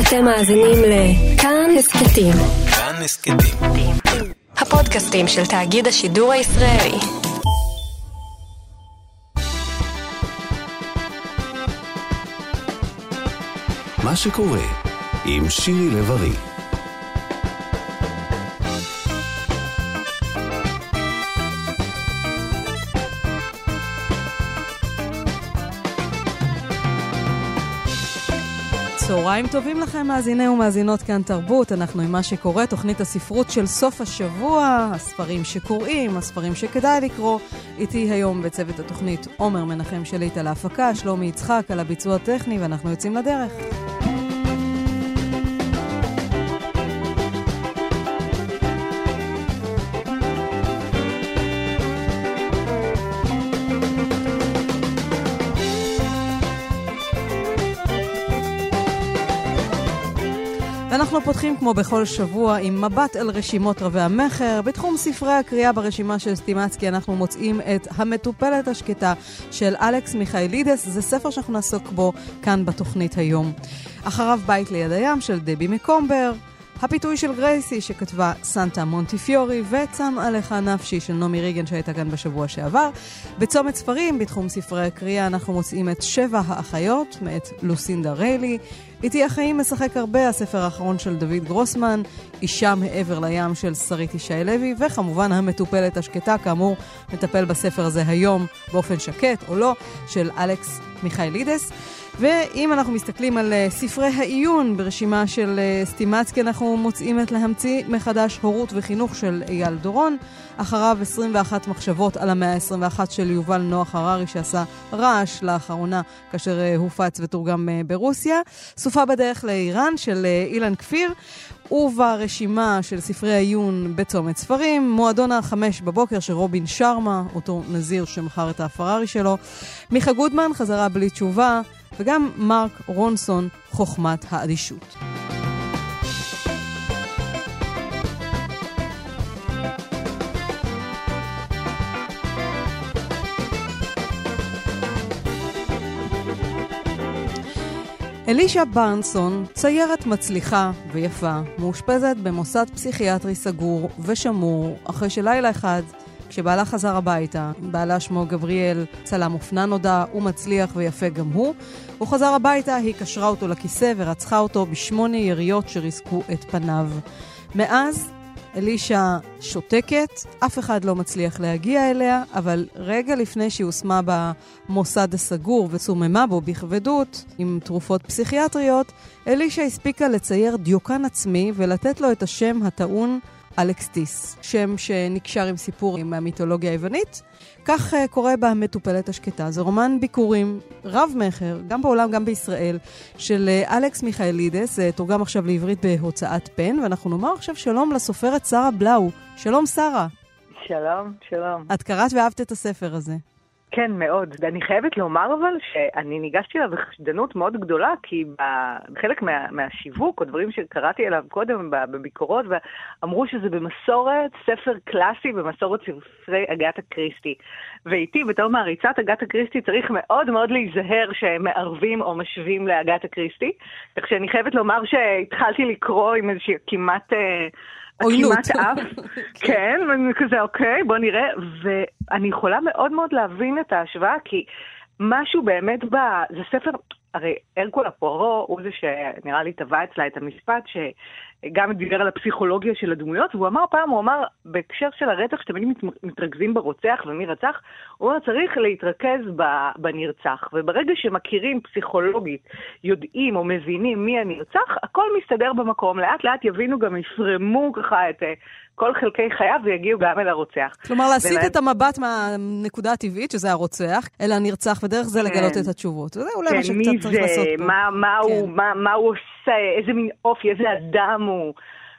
אתם מאזינים לכאן הסכתים. כאן הסכתים. הפודקאסטים של תאגיד השידור הישראלי. מה שקורה עם שירי לב-ארי צהריים טובים לכם, מאזיני ומאזינות כאן תרבות. אנחנו עם מה שקורה, תוכנית הספרות של סוף השבוע, הספרים שקוראים, הספרים שכדאי לקרוא. איתי היום בצוות התוכנית עומר מנחם שליט על ההפקה, שלומי יצחק על הביצוע הטכני, ואנחנו יוצאים לדרך. כמו בכל שבוע עם מבט אל רשימות רבי המכר. בתחום ספרי הקריאה ברשימה של סטימצקי אנחנו מוצאים את המטופלת השקטה של אלכס מיכאלידס. זה ספר שאנחנו נעסוק בו כאן בתוכנית היום. אחריו בית ליד הים של דבי מקומבר. הפיתוי של גרייסי שכתבה סנטה מונטיפיורי וצם עליך נפשי של נעמי ריגן שהייתה כאן בשבוע שעבר. בצומת ספרים, בתחום ספרי הקריאה, אנחנו מוצאים את שבע האחיות מאת לוסינדה ריילי. איתי החיים משחק הרבה, הספר האחרון של דוד גרוסמן, אישה מעבר לים של שרית ישי לוי, וכמובן המטופלת השקטה, כאמור, מטפל בספר הזה היום באופן שקט או לא, של אלכס מיכאלידס. ואם אנחנו מסתכלים על uh, ספרי העיון ברשימה של uh, סטימצקי, אנחנו מוצאים את להמציא מחדש הורות וחינוך של אייל דורון. אחריו 21 מחשבות על המאה ה-21 של יובל נוח הררי, שעשה רעש לאחרונה כאשר uh, הופץ ותורגם ברוסיה. סופה בדרך לאיראן של אילן כפיר. וברשימה של ספרי העיון בצומת ספרים, מועדון החמש בבוקר של רובין שרמה, אותו נזיר שמכר את הפרארי שלו, מיכה גודמן, חזרה בלי תשובה, וגם מרק רונסון, חוכמת האדישות. אלישה ברנסון, ציירת מצליחה ויפה, מאושפזת במוסד פסיכיאטרי סגור ושמור אחרי שלילה אחד כשבעלה חזר הביתה, בעלה שמו גבריאל, צלם אופנה נודע, הוא מצליח ויפה גם הוא. הוא חזר הביתה, היא קשרה אותו לכיסא ורצחה אותו בשמונה יריות שריסקו את פניו. מאז אלישה שותקת, אף אחד לא מצליח להגיע אליה, אבל רגע לפני שהיא הושמה במוסד הסגור וסוממה בו בכבדות עם תרופות פסיכיאטריות, אלישה הספיקה לצייר דיוקן עצמי ולתת לו את השם הטעון אלכס טיס, שם שנקשר עם סיפור מהמיתולוגיה היוונית. כך uh, קורה במטופלת השקטה. זה רומן ביקורים רב-מכר, גם בעולם, גם בישראל, של uh, אלכס מיכאלידס, uh, תורגם עכשיו לעברית בהוצאת פן, ואנחנו נאמר עכשיו שלום לסופרת שרה בלאו. שלום, שרה. שלום, שלום. את קראת ואהבת את הספר הזה. כן, מאוד. ואני חייבת לומר אבל שאני ניגשתי אליו בחשדנות מאוד גדולה, כי בחלק מה, מהשיווק, או דברים שקראתי עליו קודם בביקורות, אמרו שזה במסורת ספר קלאסי, במסורת ספרי אגת אקריסטי. ואיתי, בתור מעריצת אגת אקריסטי, צריך מאוד מאוד להיזהר שמערבים או משווים לאגת אקריסטי. כך שאני חייבת לומר שהתחלתי לקרוא עם איזושהי כמעט... עוינות. כמעט אף, כן, ואני כזה, אוקיי, בוא נראה. ואני יכולה מאוד מאוד להבין את ההשוואה, כי משהו באמת ב... זה ספר, הרי הרקולה פורו הוא זה שנראה לי טבע אצלה את המשפט, שגם דיבר על הפסיכולוגיה של הדמויות, והוא אמר פעם, הוא אמר, בהקשר של הרצח, שתמיד מתרכזים ברוצח ומי רצח, הוא אומר, צריך להתרכז בנרצח. וברגע שמכירים פסיכולוגית, יודעים או מבינים מי הנרצח, הכל מסתדר במקום. לאט לאט יבינו, גם יפרמו ככה את כל חלקי חייו ויגיעו גם אל הרוצח. כלומר, להסיט ולא... את המבט מהנקודה הטבעית, שזה הרוצח, אל הנרצח, ודרך זה כן. לגלות את התשובות. זה אולי כן, מה שקצת צריך זה, לעשות פה. מה, מה, כן. הוא, מה, מה הוא עושה, איזה מין אופי, איזה אדם הוא.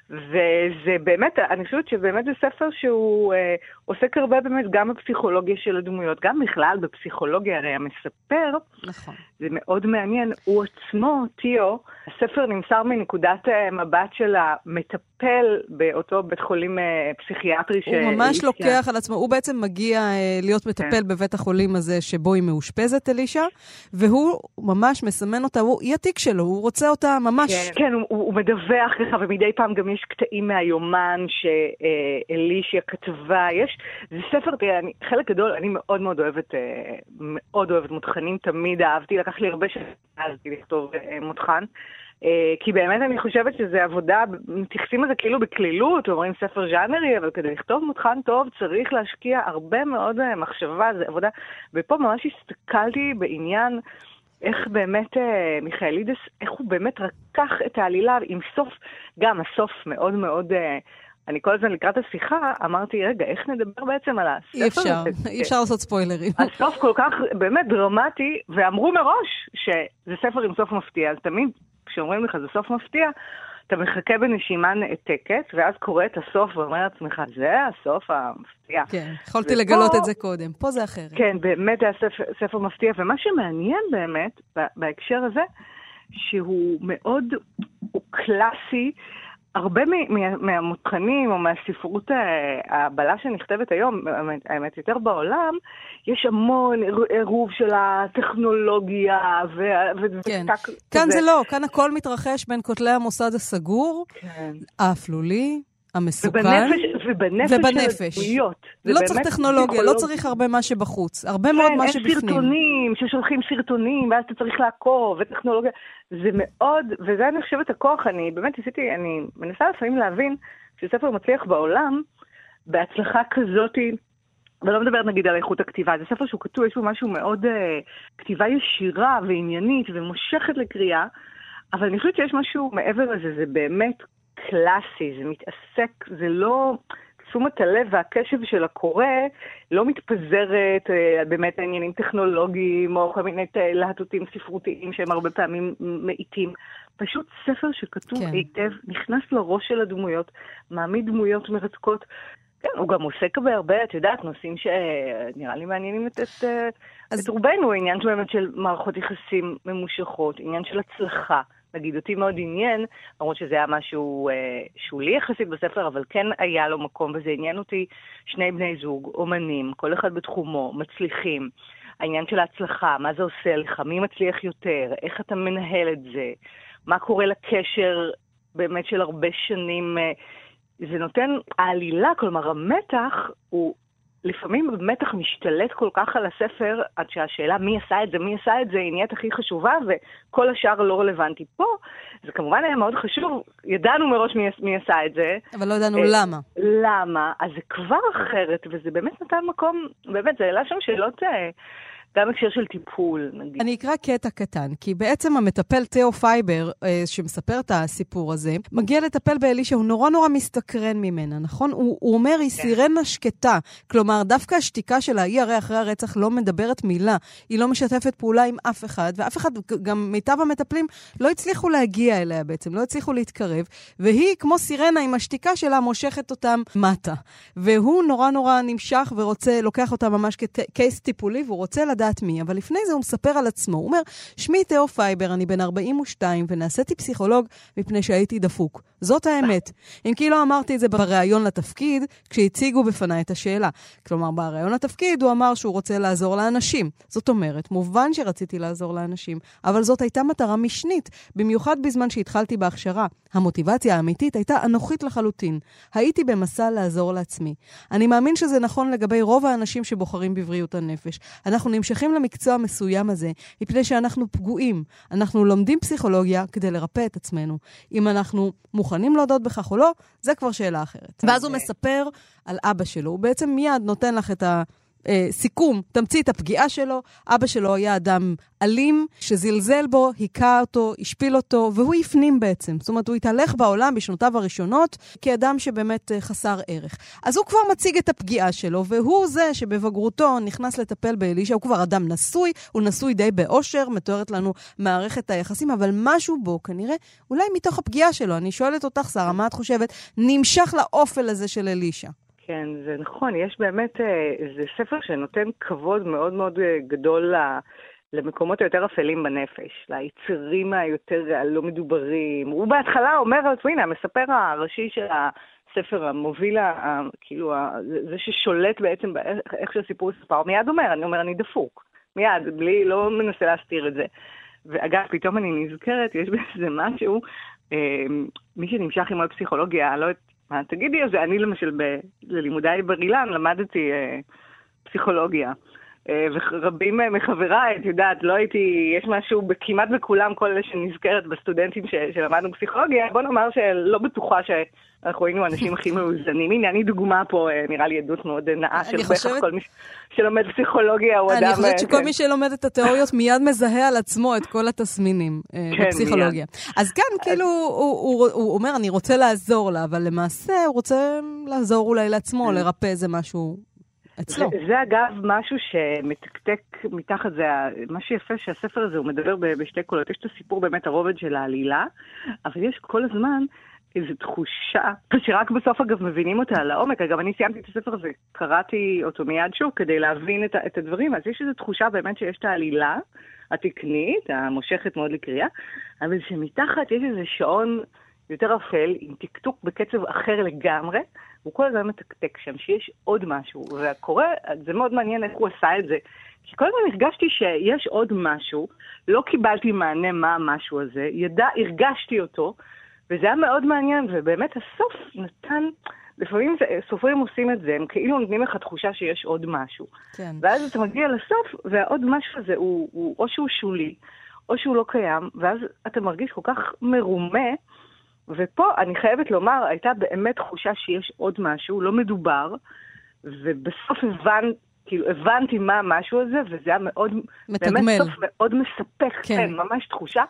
וזה באמת, אני חושבת שבאמת זה ספר שהוא אה, עוסק הרבה באמת גם בפסיכולוגיה של הדמויות, גם בכלל בפסיכולוגיה, הרי המספר, נכון. זה מאוד מעניין, הוא עצמו, טיו, הספר נמסר מנקודת אה, מבט של המטפל באותו בית חולים אה, פסיכיאטרי. הוא ממש לוקח על עצמו, הוא בעצם מגיע אה, להיות מטפל כן. בבית החולים הזה שבו היא מאושפזת, אלישע, והוא ממש מסמן אותה, הוא, היא התיק שלו, הוא רוצה אותה ממש. כן, כן הוא, הוא מדווח ככה, ומדי פעם גם יש קטעים מהיומן שאלישע כתבה. יש, זה ספר, תראה, אני, חלק גדול, אני מאוד מאוד אוהבת, מאוד אוהבת מותחנים, תמיד אהבתי, לקח לי הרבה שנים לכתוב מותחן. אה, כי באמת אני חושבת שזו עבודה, מתייחסים לזה כאילו בקלילות, אומרים ספר ז'אנרי, אבל כדי לכתוב מותחן טוב צריך להשקיע הרבה מאוד אה, מחשבה, זו עבודה. ופה ממש הסתכלתי בעניין איך באמת אה, מיכאלידס, איך הוא באמת רקח את העלילה עם סוף, גם הסוף מאוד מאוד... אני כל הזמן לקראת השיחה אמרתי, רגע, איך נדבר בעצם על הספר? אי אפשר, אי אפשר לעשות ספוילרים. הסוף כל כך באמת דרמטי, ואמרו מראש שזה ספר עם סוף מפתיע, אז תמיד כשאומרים לך זה סוף מפתיע, אתה מחכה בנשימה נעתקת, ואז קורא את הסוף ואומר לעצמך, זה הסוף המפתיע. כן, יכולתי ופה, לגלות את זה קודם, פה זה אחרת. כן, באמת היה ספר, ספר מפתיע, ומה שמעניין באמת בהקשר הזה, שהוא מאוד, הוא קלאסי. הרבה מהמותחנים או מהספרות אה, הבלה שנכתבת היום, האמת יותר בעולם, יש המון עירוב של הטכנולוגיה ו... כן. כאן זה לא, כאן הכל מתרחש בין כותלי המוסד הסגור, כן. האפלולי, המסוכן. ובנפש, ובנפש, ובנפש. של הדמויות. לא צריך טכנולוגיה, לא צריך הרבה מה שבחוץ, הרבה כן, מאוד מה שבפנים. כן, אין סרטונים ששולחים סרטונים, ואז אתה צריך לעקוב, וטכנולוגיה. זה מאוד, וזה אני חושבת הכוח, אני באמת ניסיתי, אני מנסה לפעמים להבין שספר מצליח בעולם, בהצלחה כזאתי, ולא מדברת נגיד על איכות הכתיבה, זה ספר שהוא כתוב, יש בו משהו מאוד, uh, כתיבה ישירה ועניינית ומושכת לקריאה, אבל אני חושבת שיש משהו מעבר לזה, זה באמת קלאסי, זה מתעסק, זה לא... תשומת הלב והקשב של הקורא לא מתפזרת אה, באמת לעניינים טכנולוגיים או כל מיני להטוטים ספרותיים שהם הרבה פעמים מאיטים. פשוט ספר שכתוב כן. היטב, נכנס לראש של הדמויות, מעמיד דמויות מרתקות. כן, הוא גם עוסק בהרבה, את יודעת, נושאים שנראה לי מעניינים את, את, אז... את רובנו, עניין באמת של מערכות יחסים ממושכות, עניין של הצלחה. נגיד, אותי מאוד עניין, למרות שזה היה משהו אה, שולי יחסית בספר, אבל כן היה לו מקום, וזה עניין אותי שני בני זוג, אומנים, כל אחד בתחומו, מצליחים. העניין של ההצלחה, מה זה עושה לך, מי מצליח יותר, איך אתה מנהל את זה, מה קורה לקשר באמת של הרבה שנים. אה, זה נותן, העלילה, כלומר המתח, הוא לפעמים המתח משתלט כל כך על הספר, עד שהשאלה מי עשה את זה, מי עשה את זה, היא נהיית הכי חשובה, וכל השאר לא רלוונטי. פה, זה כמובן היה מאוד חשוב, ידענו מראש מי, מי עשה את זה. אבל לא ידענו אה, למה. למה, אז זה כבר אחרת, וזה באמת נתן מקום, באמת, זה העלה שם שאלות... גם הקשר של טיפול, נגיד. אני אקרא קטע קטן, כי בעצם המטפל תיאו פייבר, אה, שמספר את הסיפור הזה, מגיע לטפל באלישע, הוא נורא נורא מסתקרן ממנה, נכון? הוא, הוא אומר, היא כן. סירנה שקטה. כלומר, דווקא השתיקה שלה, היא הרי אחרי הרצח לא מדברת מילה. היא לא משתפת פעולה עם אף אחד, ואף אחד, גם מיטב המטפלים, לא הצליחו להגיע אליה בעצם, לא הצליחו להתקרב, והיא, כמו סירנה עם השתיקה שלה, מושכת אותם מטה. והוא נורא נורא נמשך ורוצה, לוקח אותה ממש כ case טיפולי, והוא רוצה לדעת לדעת מי, אבל לפני זה הוא מספר על עצמו. הוא אומר, שמי תיאו פייבר, אני בן 42, ונעשיתי פסיכולוג מפני שהייתי דפוק. זאת האמת. אם כי לא אמרתי את זה בריאיון לתפקיד, כשהציגו בפניי את השאלה. כלומר, בריאיון לתפקיד הוא אמר שהוא רוצה לעזור לאנשים. זאת אומרת, מובן שרציתי לעזור לאנשים, אבל זאת הייתה מטרה משנית, במיוחד בזמן שהתחלתי בהכשרה. המוטיבציה האמיתית הייתה אנוכית לחלוטין. הייתי במסע לעזור לעצמי. אני מאמין שזה נכון לגבי רוב האנשים שבוחרים בבריאות הנפש. אנחנו נמשכים למקצוע המסוים הזה, מפני שאנחנו פגועים. אנחנו לומדים פסיכולוגיה כדי לרפא את עצמנו. אם אנחנו מוכנים להודות בכך או לא, זה כבר שאלה אחרת. ואז הוא מספר על אבא שלו. הוא בעצם מיד נותן לך את ה... אה, סיכום, תמצית הפגיעה שלו. אבא שלו היה אדם אלים, שזלזל בו, היכה אותו, השפיל אותו, והוא הפנים בעצם. זאת אומרת, הוא התהלך בעולם בשנותיו הראשונות כאדם שבאמת אה, חסר ערך. אז הוא כבר מציג את הפגיעה שלו, והוא זה שבבגרותו נכנס לטפל באלישע. הוא כבר אדם נשוי, הוא נשוי די באושר, מתוארת לנו מערכת היחסים, אבל משהו בו, כנראה, אולי מתוך הפגיעה שלו, אני שואלת אותך, שרה, מה את חושבת, נמשך לאופל הזה של אלישע? כן, זה נכון, יש באמת, אה, זה ספר שנותן כבוד מאוד מאוד אה, גדול למקומות היותר אפלים בנפש, ליצרים היותר הלא מדוברים. הוא בהתחלה אומר על עצמו, הנה, המספר הראשי של הספר, המוביל, כאילו, זה ששולט בעצם באיך שהסיפור יספר, מיד אומר, אני אומר, אני דפוק. מיד, בלי, לא מנסה להסתיר את זה. ואגב, פתאום אני נזכרת, יש בזה משהו, אה, מי שנמשך עוד פסיכולוגיה, לא מה תגידי, אז אני למשל, ב, ללימודיי בר אילן למדתי אה, פסיכולוגיה. אה, ורבים מחבריי, את יודעת, לא הייתי, יש משהו כמעט בכולם, כל אלה שנזכרת בסטודנטים ש, שלמדנו פסיכולוגיה, בוא נאמר שלא בטוחה שאנחנו היינו האנשים הכי מאוזנים. הנה, אני דוגמה פה, אה, נראה לי עדות מאוד נאה של חושבת... כל מי שלומד פסיכולוגיה הוא אני אדם... אני חושבת אה, שכל כן. מי שלומד את התיאוריות מיד מזהה על עצמו את כל התסמינים כן, בפסיכולוגיה. אז כאן, כאילו, הוא, הוא, הוא אומר, אני רוצה לעזור לה, אבל למעשה הוא רוצה לעזור אולי לעצמו, לרפא איזה משהו אצלו. זה, זה אגב משהו שמתקתק מתחת, זה מה שיפה שהספר הזה, הוא מדבר בשתי קולות. יש את הסיפור באמת, הרובד של העלילה, אבל יש כל הזמן איזו תחושה, שרק בסוף אגב מבינים אותה לעומק. אגב, אני סיימתי את הספר הזה, קראתי אותו מיד שוב כדי להבין את, את הדברים, אז יש איזו תחושה באמת שיש את העלילה התקנית, המושכת מאוד לקריאה, אבל שמתחת יש איזה שעון יותר אפל, עם טקטוק בקצב אחר לגמרי, הוא כל הזמן מתקתק שם, שיש עוד משהו. והקורא, זה מאוד מעניין איך הוא עשה את זה. כי כל הזמן הרגשתי שיש עוד משהו, לא קיבלתי מענה מה המשהו הזה, ידע, הרגשתי אותו, וזה היה מאוד מעניין, ובאמת הסוף נתן, לפעמים סופרים עושים את זה, הם כאילו נותנים לך תחושה שיש עוד משהו. כן. ואז אתה מגיע לסוף, והעוד משהו הזה הוא, הוא או שהוא שולי, או שהוא לא קיים, ואז אתה מרגיש כל כך מרומה, ופה אני חייבת לומר, הייתה באמת תחושה שיש עוד משהו, לא מדובר, ובסוף הבנ, כאילו, הבנתי מה המשהו הזה, וזה היה מאוד, מתגמל. באמת סוף מאוד מספק, כן. כן, ממש תחושה.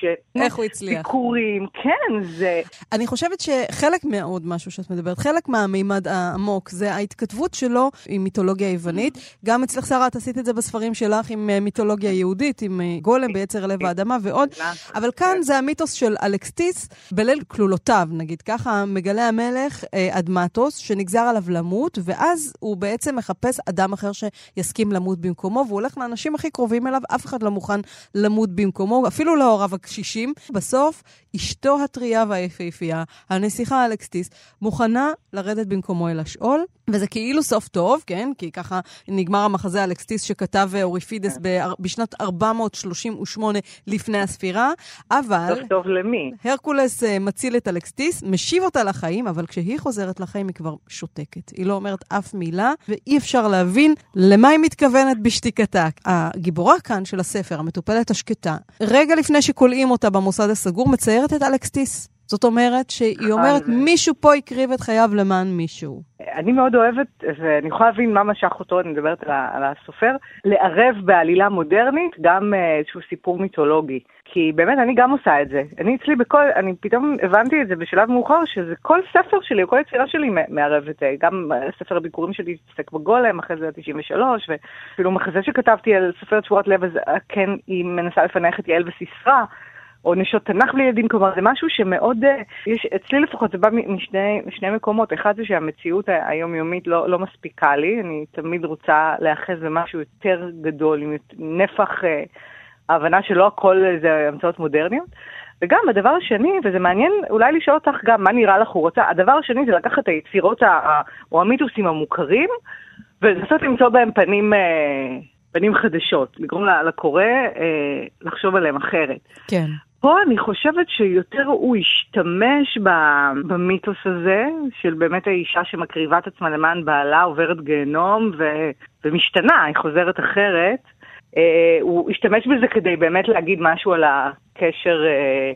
ש... איך הוא הצליח. ביקורים, כן, זה... אני חושבת שחלק מעוד משהו שאת מדברת, חלק מהמימד העמוק, זה ההתכתבות שלו עם מיתולוגיה יוונית. גם אצלך, שרה, את עשית את זה בספרים שלך עם אה, מיתולוגיה יהודית, עם אה, גולם ביצר לב האדמה ועוד. אבל כאן זה המיתוס של אלקסטיס, בליל כלולותיו, נגיד ככה, מגלה המלך אה, אדמטוס, שנגזר עליו למות, ואז הוא בעצם מחפש אדם אחר שיסכים למות במקומו, והוא הולך לאנשים הכי קרובים אליו, אף אחד לא מוכן למות במקומו, אפילו להוריו הקשישים. בסוף, אשתו הטריה והיפהפייה, הנסיכה אלקסטיס, מוכנה לרדת במקומו אל השאול, וזה כאילו סוף טוב, כן? כי ככה נגמר המחזה אלקסטיס שכתב אוריפידס ב- בשנת 438 לפני הספירה, אבל... סוף טוב למי? הרקולס אה, מציל את אלקסטיס, משיב אותה לחיים, אבל כשהיא חוזרת לחיים היא כבר שותקת. היא לא אומרת אף מילה, ואי אפשר להבין למה היא מתכוונת בשתיקתה. הגיבורה כאן של הספר, המטופלת השקטה, רגע לפני שכולאים אותה במוסד הסגור, מציירת את אלקסטיס. זאת אומרת שהיא אומרת, מישהו פה הקריב את חייו למען מישהו. אני מאוד אוהבת, ואני יכולה להבין מה משך אותו, אני מדברת על, על הסופר, לערב בעלילה מודרנית גם אה, איזשהו סיפור מיתולוגי. כי באמת, אני גם עושה את זה. אני אצלי בכל, אני פתאום הבנתי את זה בשלב מאוחר, שזה כל ספר שלי, כל יצירה שלי מערבת, אה, גם ספר הביקורים שלי התעסק בגולם, אחרי זה 93, ואפילו מחזה שכתבתי על סופרת שבועות לב, אז אה, כן, היא מנסה לפענח את יעל וסיסרא. או נשות תנ"ך לילדים, כלומר זה משהו שמאוד, יש, אצלי לפחות זה בא משני, משני מקומות, אחד זה שהמציאות היומיומית לא, לא מספיקה לי, אני תמיד רוצה להיאחז במשהו יותר גדול, עם נפח אה, ההבנה שלא הכל זה המצאות מודרניות. וגם הדבר השני, וזה מעניין אולי לשאול אותך גם מה נראה לך הוא רוצה, הדבר השני זה לקחת את היצירות או המיתוסים המוכרים, ולנסות למצוא בהם פנים... אה, פנים חדשות, לגרום לקורא אה, לחשוב עליהם אחרת. כן. פה אני חושבת שיותר הוא השתמש במיתוס הזה, של באמת האישה שמקריבה את עצמה למען בעלה, עוברת גיהנום ו- ומשתנה, היא חוזרת אחרת. אה, הוא השתמש בזה כדי באמת להגיד משהו על הקשר, אה,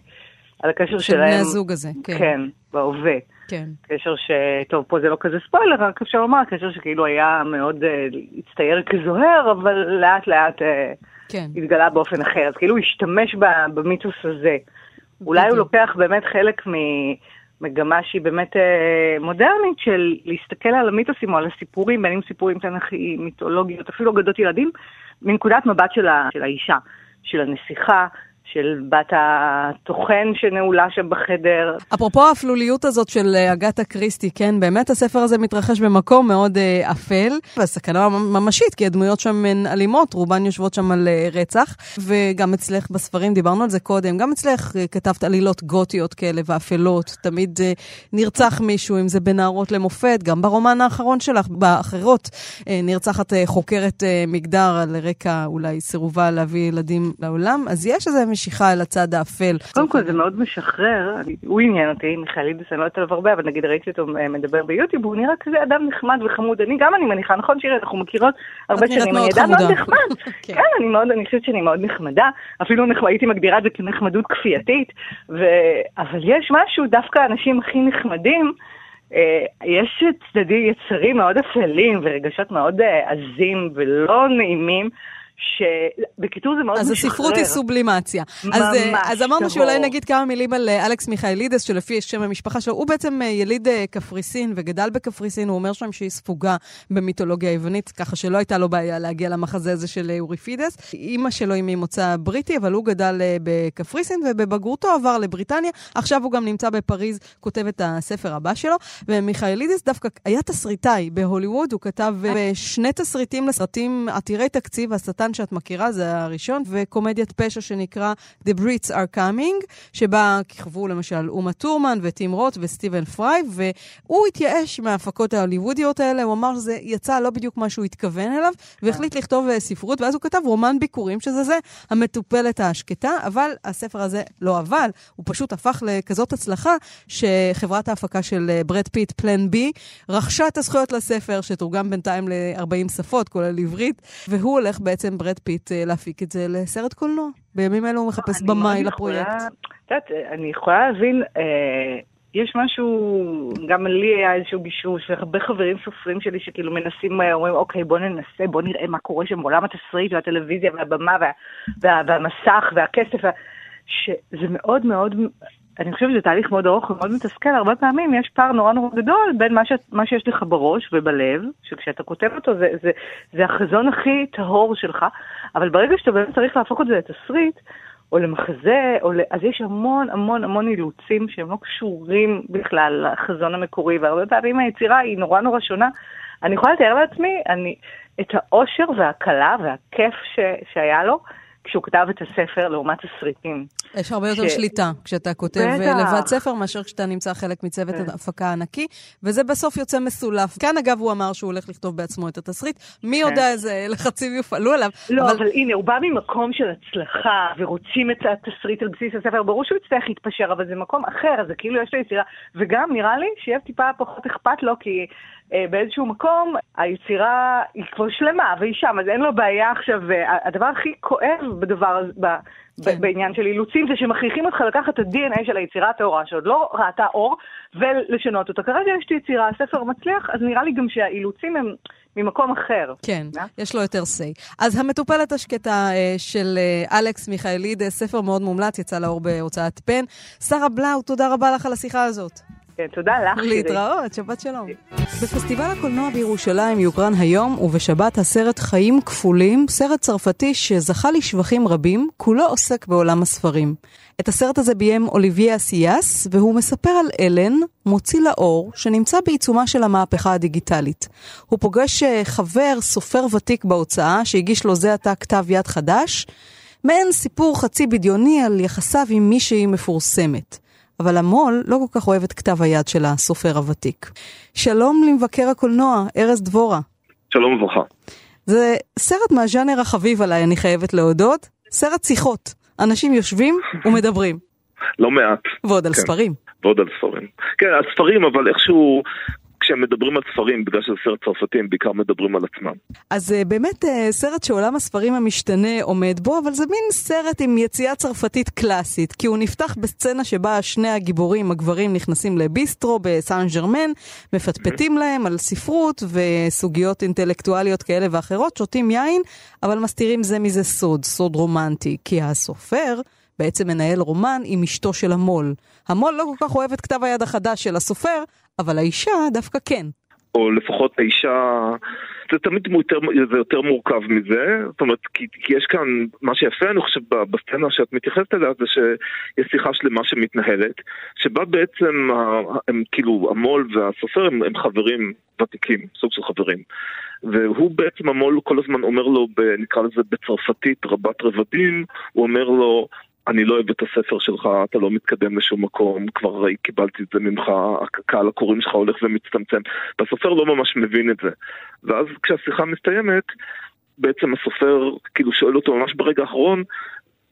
על הקשר של שלהם. של בני הזוג הזה, כן. כן, בהווה. כן. קשר ש... טוב, פה זה לא כזה ספוילר, רק אפשר לומר, קשר שכאילו היה מאוד uh, הצטייר כזוהר, אבל לאט לאט uh, כן. התגלה באופן אחר. אז כאילו הוא השתמש במיתוס הזה. אולי הוא לוקח באמת חלק ממגמה שהיא באמת uh, מודרנית, של להסתכל על המיתוסים או על הסיפורים, בין אם סיפורים תנכיים, מיתולוגיות, אפילו אגדות ילדים, מנקודת מבט של, ה... של האישה, של הנסיכה. של בת הטוחן שנעולה שם בחדר. אפרופו האפלוליות הזאת של אה, אגתה קריסטי, כן, באמת הספר הזה מתרחש במקום מאוד אה, אפל, והסכנה ממשית, כי הדמויות שם הן אלימות, רובן יושבות שם על אה, רצח, וגם אצלך בספרים, דיברנו על זה קודם, גם אצלך אה, כתבת עלילות גותיות כאלה ואפלות, תמיד אה, נרצח מישהו, אם זה בנערות למופת, גם ברומן האחרון שלך, באחרות, אה, נרצחת אה, חוקרת אה, מגדר על רקע אולי סירובה להביא ילדים לעולם, אז יש איזה משיכה אל הצד האפל. קודם כל זה מאוד משחרר, הוא עניין אותי, מיכאלידס, אני לא יודעת עליו הרבה, אבל נגיד ראיתי אותו אה, מדבר ביוטיוב, הוא נראה כזה אדם נחמד וחמוד. אני גם אני מניחה, נכון שירי, אנחנו מכירות הרבה שנים, אני אדם מאוד נחמד. כן, אני מאוד, אני חושבת שאני מאוד נחמדה, אפילו הייתי מגדירה את זה כנחמדות כפייתית, אבל יש משהו, דווקא האנשים הכי נחמדים, אה, יש צדדים יצרים מאוד אפלים ורגשות מאוד אה, עזים ולא נעימים. שבקיצור זה מאוד אז משחרר. אז הספרות היא סובלימציה. ממש אז, אה, אז אמרנו שאולי נגיד כמה מילים על אה, אלכס מיכאלידס, שלפי שם המשפחה שלו, הוא בעצם אה, יליד קפריסין וגדל בקפריסין, הוא אומר שם שהיא ספוגה במיתולוגיה היוונית, ככה שלא הייתה לו בעיה להגיע למחזה הזה של אוריפידס. אימא שלו היא ממוצא בריטי, אבל הוא גדל בקפריסין, ובבגרותו עבר לבריטניה. עכשיו הוא גם נמצא בפריז, כותב את הספר הבא שלו. ומיכאלידס דווקא היה תסריטאי בהוליווד, הוא כתב שני תסריטים לסרטים עתירי תקציב, הקטן שאת מכירה, זה הראשון, וקומדיית פשע שנקרא The Brits are Coming, שבה כיכבו למשל אומה טורמן וטים רוט וסטיבן פריי, והוא התייאש מההפקות ההוליוודיות האלה, הוא אמר שזה יצא לא בדיוק מה שהוא התכוון אליו, והחליט לכתוב אה, ספרות, ואז הוא כתב רומן ביקורים, שזה זה, המטופלת השקטה, אבל הספר הזה לא אבל, הוא פשוט הפך לכזאת הצלחה, שחברת ההפקה של אה, ברד פיט, פלן בי, רכשה את הזכויות לספר, שתורגם בינתיים ל-40 שפות, כולל עברית, והוא הולך בעצם בעצם ברד פיט אה, להפיק את זה לסרט קולנוע. בימים אלו הוא מחפש במאי לפרויקט. את יודעת, אני יכולה להבין, אה, יש משהו, גם לי היה איזשהו גישוש, והרבה חברים סופרים שלי שכאילו מנסים, אה, אומרים, אוקיי, בוא ננסה, בוא נראה מה קורה שם בעולם התסריט והטלוויזיה והבמה וה, וה, והמסך והכסף, שזה מאוד מאוד אני חושבת שזה תהליך מאוד ארוך ומאוד מתסכל, הרבה פעמים יש פער נורא נורא גדול בין מה, ש, מה שיש לך בראש ובלב, שכשאתה כותב אותו זה, זה, זה החזון הכי טהור שלך, אבל ברגע שאתה באמת צריך להפוך את זה לתסריט, או למחזה, או ל... אז יש המון המון המון אילוצים שהם לא קשורים בכלל לחזון המקורי, והרבה פעמים היצירה היא נורא נורא שונה. אני יכולה לתאר לעצמי אני, את האושר וההקלה והכיף ש, שהיה לו, כשהוא כתב את הספר לעומת תסריטים. יש הרבה יותר ש... שליטה כשאתה כותב אה, בטח. לבד ספר, מאשר כשאתה נמצא חלק מצוות כן. ההפקה הענקי, וזה בסוף יוצא מסולף. כאן אגב הוא אמר שהוא הולך לכתוב בעצמו את התסריט, מי כן. יודע איזה לחצים יופעלו עליו. לא, אבל... אבל הנה, הוא בא ממקום של הצלחה, ורוצים את התסריט על בסיס הספר, ברור שהוא יצטרך להתפשר, אבל זה מקום אחר, זה כאילו יש לו יצירה, וגם נראה לי שיהיה טיפה פחות אכפת לו, כי אה, באיזשהו מקום היצירה היא כבר שלמה והיא שם, אז אין לו בעיה עכשיו. אה, הדבר הכי כואב בדבר, ב, כן. בעניין של אילוצים זה שמכריחים אותך לקחת את ה-DNA של היצירה הטהורה שעוד לא ראתה אור ולשנות אותה. כרגע יש לי יצירה, הספר מצליח, אז נראה לי גם שהאילוצים הם... ממקום אחר. כן, yeah? יש לו יותר say. אז המטופלת השקטה uh, של uh, אלכס מיכאליד, ספר מאוד מומלץ, יצא לאור בהוצאת פן. שרה בלאו, תודה רבה לך על השיחה הזאת. כן, תודה לך. להתראות, שבת שלום. בפסטיבל הקולנוע בירושלים יוקרן היום ובשבת הסרט חיים כפולים, סרט צרפתי שזכה לשבחים רבים, כולו עוסק בעולם הספרים. את הסרט הזה ביים אוליביה אסיאס, והוא מספר על אלן, מוציא לאור, שנמצא בעיצומה של המהפכה הדיגיטלית. הוא פוגש אה, חבר, סופר ותיק בהוצאה, שהגיש לו זה עתה כתב יד חדש, מעין סיפור חצי בדיוני על יחסיו עם מישהי מפורסמת. אבל המו"ל לא כל כך אוהב את כתב היד של הסופר הוותיק. שלום למבקר הקולנוע, ארז דבורה. שלום וברכה. זה סרט מהז'אנר החביב עליי, אני חייבת להודות. סרט שיחות. אנשים יושבים ומדברים. לא מעט. ועוד על כן. ספרים. ועוד על ספרים. כן, על ספרים, אבל איכשהו כשהם מדברים על ספרים, בגלל שזה סרט צרפתי, הם בעיקר מדברים על עצמם. אז uh, באמת uh, סרט שעולם הספרים המשתנה עומד בו, אבל זה מין סרט עם יציאה צרפתית קלאסית, כי הוא נפתח בסצנה שבה שני הגיבורים, הגברים, נכנסים לביסטרו בסן ג'רמן, מפטפטים להם על ספרות וסוגיות אינטלקטואליות כאלה ואחרות, שותים יין, אבל מסתירים זה מזה סוד, סוד רומנטי, כי הסופר... בעצם מנהל רומן עם אשתו של המו"ל. המו"ל לא כל כך אוהב את כתב היד החדש של הסופר, אבל האישה דווקא כן. או לפחות האישה זה תמיד יותר, זה יותר מורכב מזה, זאת אומרת, כי, כי יש כאן, מה שיפה אני חושב בסצנה שאת מתייחסת אליה זה שיש שיחה שלמה שמתנהלת, שבה בעצם הם כאילו, המו"ל והסופר הם, הם חברים ותיקים, סוג של חברים. והוא בעצם, המו"ל כל הזמן אומר לו, נקרא לזה בצרפתית רבת רבדים, הוא אומר לו, אני לא אוהב את הספר שלך, אתה לא מתקדם לשום מקום, כבר קיבלתי את זה ממך, הקהל הקוראים שלך הולך ומצטמצם. והסופר לא ממש מבין את זה. ואז כשהשיחה מסתיימת, בעצם הסופר כאילו שואל אותו ממש ברגע האחרון,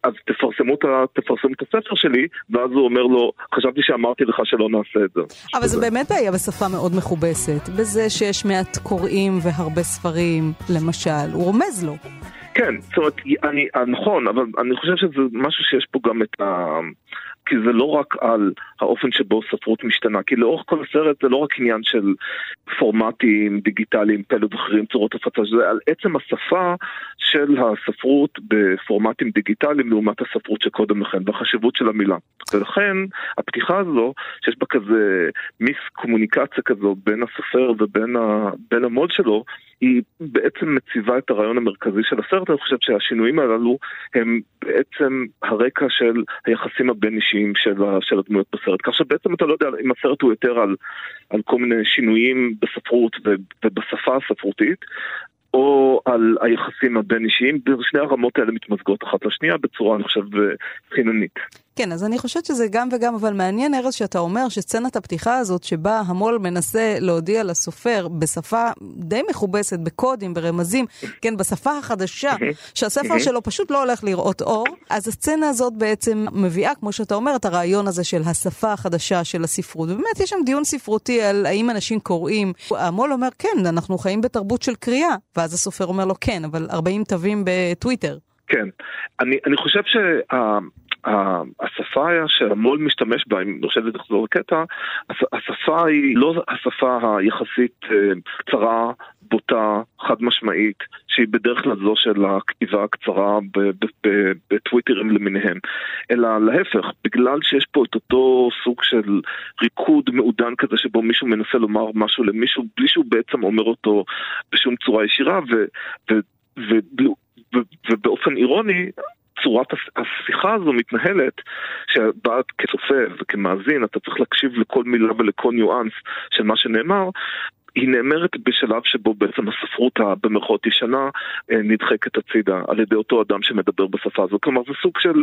אז תפרסמו את, תפרסמו את הספר שלי, ואז הוא אומר לו, חשבתי שאמרתי לך שלא נעשה את זה. אבל זה באמת היה בשפה מאוד מכובסת, בזה שיש מעט קוראים והרבה ספרים, למשל, הוא רומז לו. כן, זאת אומרת, אני, נכון, אבל אני חושב שזה משהו שיש פה גם את ה... כי זה לא רק על האופן שבו ספרות משתנה, כי לאורך כל הסרט זה לא רק עניין של פורמטים דיגיטליים כאלה ואחרים, צורות הפצה, זה על עצם השפה של הספרות בפורמטים דיגיטליים לעומת הספרות שקודם לכן, והחשיבות של המילה. ולכן הפתיחה הזו, שיש בה כזה מיס קומוניקציה כזו בין הסופר ובין ה, המוד שלו, היא בעצם מציבה את הרעיון המרכזי של הסרט, אני חושב שהשינויים הללו הם בעצם הרקע של היחסים הבין-אישיים של, של הדמויות בסרט. כך שבעצם אתה לא יודע אם הסרט הוא יותר על, על כל מיני שינויים בספרות ובשפה הספרותית, או על היחסים הבין-אישיים, ושני הרמות האלה מתמזגות אחת לשנייה בצורה, אני חושב, חיננית. כן, אז אני חושבת שזה גם וגם, אבל מעניין, ארז, שאתה אומר שסצנת הפתיחה הזאת, שבה המו"ל מנסה להודיע לסופר בשפה די מכובסת, בקודים, ברמזים, כן, בשפה החדשה, שהספר שלו פשוט לא הולך לראות אור, אז הסצנה הזאת בעצם מביאה, כמו שאתה אומר, את הרעיון הזה של השפה החדשה של הספרות. ובאמת, יש שם דיון ספרותי על האם אנשים קוראים. המו"ל אומר, כן, אנחנו חיים בתרבות של קריאה, ואז הסופר אומר לו, כן, אבל 40 תווים בטוויטר. כן. אני, אני חושב שהשפה שהמו"ל משתמש בה, אם נרשה לחזור לקטע, השפה היא לא השפה היחסית אה, קצרה, בוטה, חד משמעית, שהיא בדרך כלל זו של הכתיבה הקצרה בטוויטרים למיניהם, אלא להפך, בגלל שיש פה את אותו סוג של ריקוד מעודן כזה שבו מישהו מנסה לומר משהו למישהו בלי שהוא בעצם אומר אותו בשום צורה ישירה, ו... ו, ו ובאופן אירוני, צורת השיחה הזו מתנהלת, שבה כצופה וכמאזין אתה צריך להקשיב לכל מילה ולכל ניואנס של מה שנאמר, היא נאמרת בשלב שבו בעצם הספרות הבמירכאות ישנה אה, נדחקת הצידה על ידי אותו אדם שמדבר בשפה הזו. כלומר זה סוג של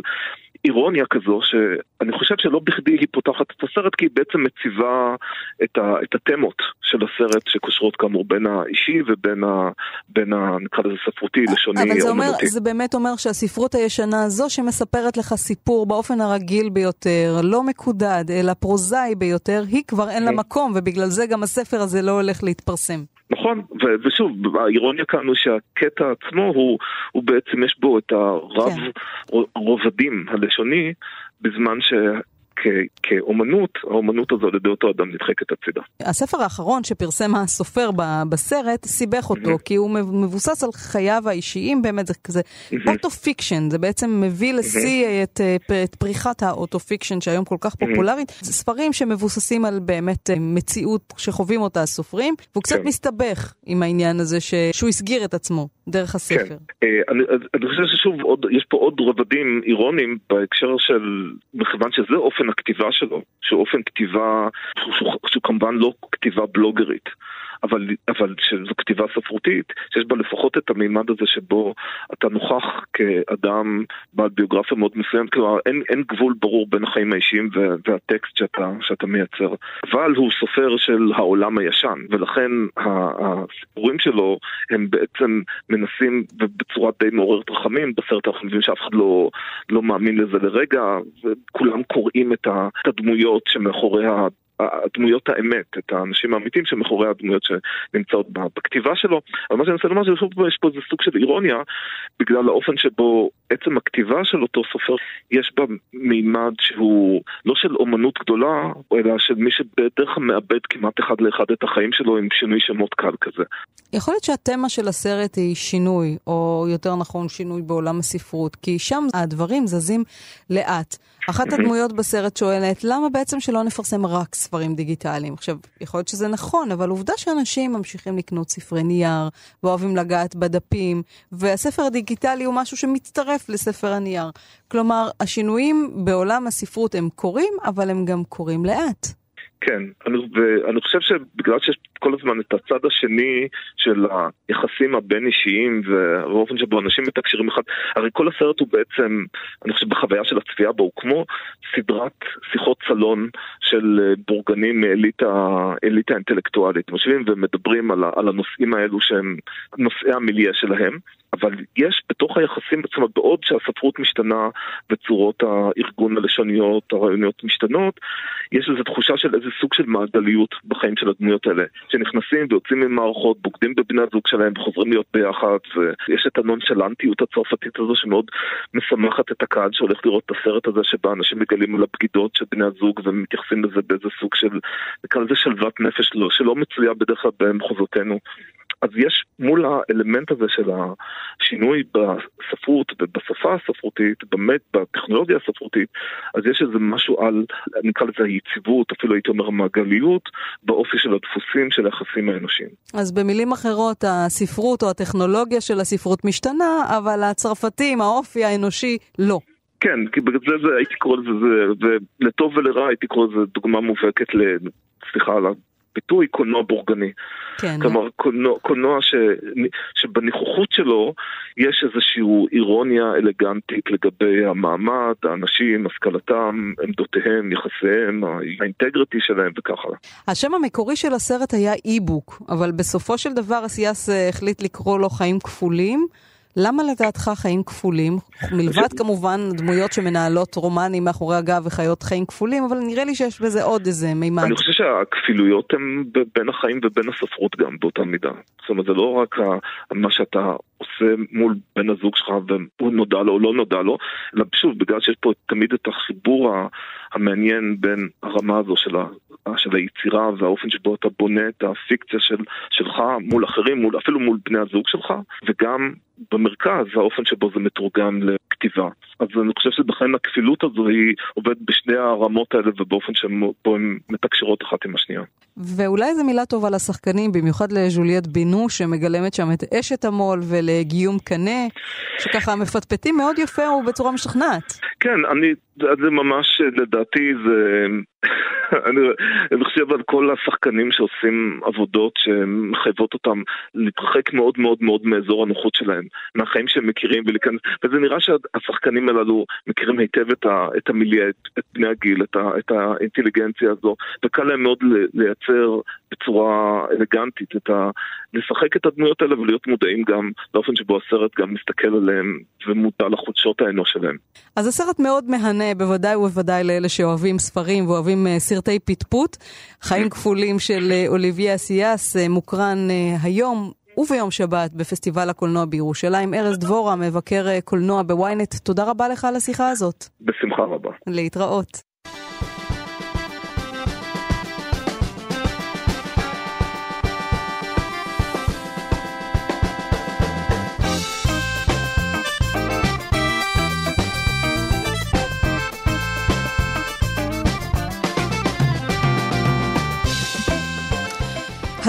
אירוניה כזו שאני חושב שלא בכדי היא פותחת את הסרט כי היא בעצם מציבה את, ה, את התמות של הסרט שקושרות כאמור בין האישי ובין ה, בין ה, נקרא לזה ספרותי, לשוני, אבל זה, אומר, זה באמת אומר שהספרות הישנה הזו שמספרת לך סיפור באופן הרגיל ביותר, לא מקודד, אלא פרוזאי ביותר, היא כבר אין לה מקום ובגלל זה גם הספר הזה לא הולך להתפרסם. נכון, ו- ושוב, האירוניה כאן הוא שהקטע עצמו הוא, הוא בעצם יש בו את הרב כן. רובדים הלשוני, בזמן ש... כאומנות, האומנות הזו על ידי אותו אדם נדחקת הצידה. הספר האחרון שפרסם הסופר בסרט סיבך אותו, כי הוא מבוסס על חייו האישיים, באמת זה כזה auto-fiction, זה בעצם מביא לשיא את, את פריחת ה auto-fiction שהיום כל כך פופולרית. זה ספרים שמבוססים על באמת אה, מציאות שחווים אותה הסופרים, והוא קצת כן. מסתבך עם העניין הזה שהוא הסגיר את עצמו דרך הספר. כן, אה, אני, אני חושב ששוב, עוד, יש פה עוד רבדים אירוניים בהקשר של, מכיוון שזה אופן הכתיבה שלו, שהוא אופן כתיבה, שהוא כמובן לא כתיבה בלוגרית. אבל, אבל שזו כתיבה ספרותית, שיש בה לפחות את המימד הזה שבו אתה נוכח כאדם בעל ביוגרפיה מאוד מסוימת, כלומר אין, אין גבול ברור בין החיים האישיים והטקסט שאתה, שאתה מייצר. אבל הוא סופר של העולם הישן, ולכן הסיפורים שלו הם בעצם מנסים, ובצורה די מעוררת רחמים, בסרט אנחנו מבינים שאף אחד לא, לא מאמין לזה לרגע, וכולם קוראים את הדמויות שמאחורי הדמויות האמת, את האנשים האמיתיים שמאחורי הדמויות שנמצאות בכתיבה שלו. אבל מה שאני רוצה לומר שיש פה איזה סוג של אירוניה, בגלל האופן שבו עצם הכתיבה של אותו סופר, יש בה מימד שהוא לא של אומנות גדולה, אלא של מי שבדרך כלל מאבד כמעט אחד לאחד את החיים שלו עם שינוי שמות קל כזה. יכול להיות שהתמה של הסרט היא שינוי, או יותר נכון שינוי בעולם הספרות, כי שם הדברים זזים לאט. אחת הדמויות בסרט שואלת, למה בעצם שלא נפרסם רק ספרים דיגיטליים? עכשיו, יכול להיות שזה נכון, אבל עובדה שאנשים ממשיכים לקנות ספרי נייר, ואוהבים לגעת בדפים, והספר הדיגיטלי הוא משהו שמצטרף לספר הנייר. כלומר, השינויים בעולם הספרות הם קורים, אבל הם גם קורים לאט. כן, אני, ואני חושב שבגלל שיש כל הזמן את הצד השני של היחסים הבין-אישיים והאופן שבו אנשים מתקשרים אחד, הרי כל הסרט הוא בעצם, אני חושב בחוויה של הצפייה בו, הוא כמו סדרת שיחות סלון של בורגנים מאליטה האינטלקטואלית. יושבים ומדברים על, על הנושאים האלו שהם נושאי המיליה שלהם. אבל יש בתוך היחסים, בעצם בעוד שהספרות משתנה וצורות הארגון הלשוניות, הרעיוניות משתנות, יש איזו תחושה של איזה סוג של מעגליות בחיים של הדמויות האלה, שנכנסים ויוצאים ממערכות, בוגדים בבני הזוג שלהם וחוזרים להיות ביחד, ויש את הנונשלנטיות הצרפתית הזו שמאוד משמחת את הקהל שהולך לראות את הסרט הזה, שבה אנשים מגלים על הבגידות של בני הזוג ומתייחסים לזה באיזה סוג של, נקרא לזה שלוות נפש, לא, שלא מצויה בדרך כלל במחוזותינו. אז יש מול האלמנט הזה של השינוי בספרות ובשפה הספרותית, באמת בטכנולוגיה הספרותית, אז יש איזה משהו על, נקרא לזה היציבות, אפילו הייתי אומר המעגליות, באופי של הדפוסים של היחסים האנושיים. אז במילים אחרות, הספרות או הטכנולוגיה של הספרות משתנה, אבל הצרפתים, האופי האנושי, לא. כן, כי בגלל זה, זה הייתי קורא לזה, ולטוב ולרע הייתי קורא לזה דוגמה מובהקת ל... סליחה על ביטוי קולנוע בורגני. כן. כלומר, קולנוע, קולנוע ש, שבניחוחות שלו יש איזושהי אירוניה אלגנטית לגבי המעמד, האנשים, השכלתם, עמדותיהם, יחסיהם, האינטגריטי שלהם וכך הלאה. השם המקורי של הסרט היה אי-בוק, אבל בסופו של דבר אסיאס החליט לקרוא לו חיים כפולים. למה לדעתך חיים כפולים? מלבד כמובן דמויות שמנהלות רומנים מאחורי הגב וחיות חיים כפולים, אבל נראה לי שיש בזה עוד איזה מימד. אני חושב שהכפילויות הן בין החיים ובין הספרות גם באותה מידה. זאת אומרת, זה לא רק מה שאתה עושה מול בן הזוג שלך והוא נודע לו או לא נודע לו, אלא שוב, בגלל שיש פה תמיד את החיבור המעניין בין הרמה הזו של, ה, של היצירה והאופן שבו אתה בונה את הפיקציה של, שלך מול אחרים, מול, אפילו מול בני הזוג שלך, וגם במרכז האופן שבו זה מתורגם לכתיבה. אז אני חושב שבכן הכפילות הזו היא עובדת בשני הרמות האלה ובאופן שבו הן מתקשרות אחת עם השנייה. ואולי זו מילה טובה לשחקנים, במיוחד לג'וליאט בינו, שמגלמת שם את אשת המו"ל, ולגיום קנה, שככה מפטפטים מאוד יפה ובצורה משכנעת. כן, אני, זה ממש, לדעתי, זה... אני, חושב על כל השחקנים שעושים עבודות שמחייבות אותם להתרחק מאוד מאוד מאוד מאזור הנוחות שלהם, מהחיים שהם מכירים ולהיכנס, וזה נראה שהשחקנים הללו מכירים היטב את, ה, את המיליה, את, את בני הגיל, את, ה, את האינטליגנציה הזו, וקל להם מאוד לייצר בצורה אלגנטית את ה... לשחק את הדמויות האלה ולהיות מודעים גם לאופן שבו הסרט גם מסתכל עליהם ומודע לחודשות האנוש שלהם. אז הסרט מאוד מהנה, בוודאי ובוודאי לאלה שאוהבים ספרים ואוהבים uh, סרטי פטפוט. חיים כפולים של uh, אוליביה אסיאס uh, מוקרן היום. וביום שבת בפסטיבל הקולנוע בירושלים. ארז דבורה, מבקר קולנוע בוויינט, תודה רבה לך על השיחה הזאת. בשמחה רבה. להתראות.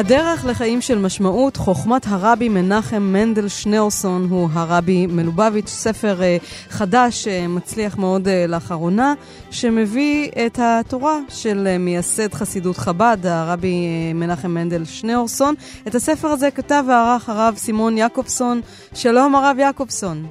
הדרך לחיים של משמעות, חוכמת הרבי מנחם מנדל שניאורסון הוא הרבי מלובביץ', ספר uh, חדש, uh, מצליח מאוד uh, לאחרונה, שמביא את התורה של uh, מייסד חסידות חב"ד, הרבי uh, מנחם מנדל שניאורסון. את הספר הזה כתב וערך הרב סימון יעקובסון. שלום הרב יעקובסון.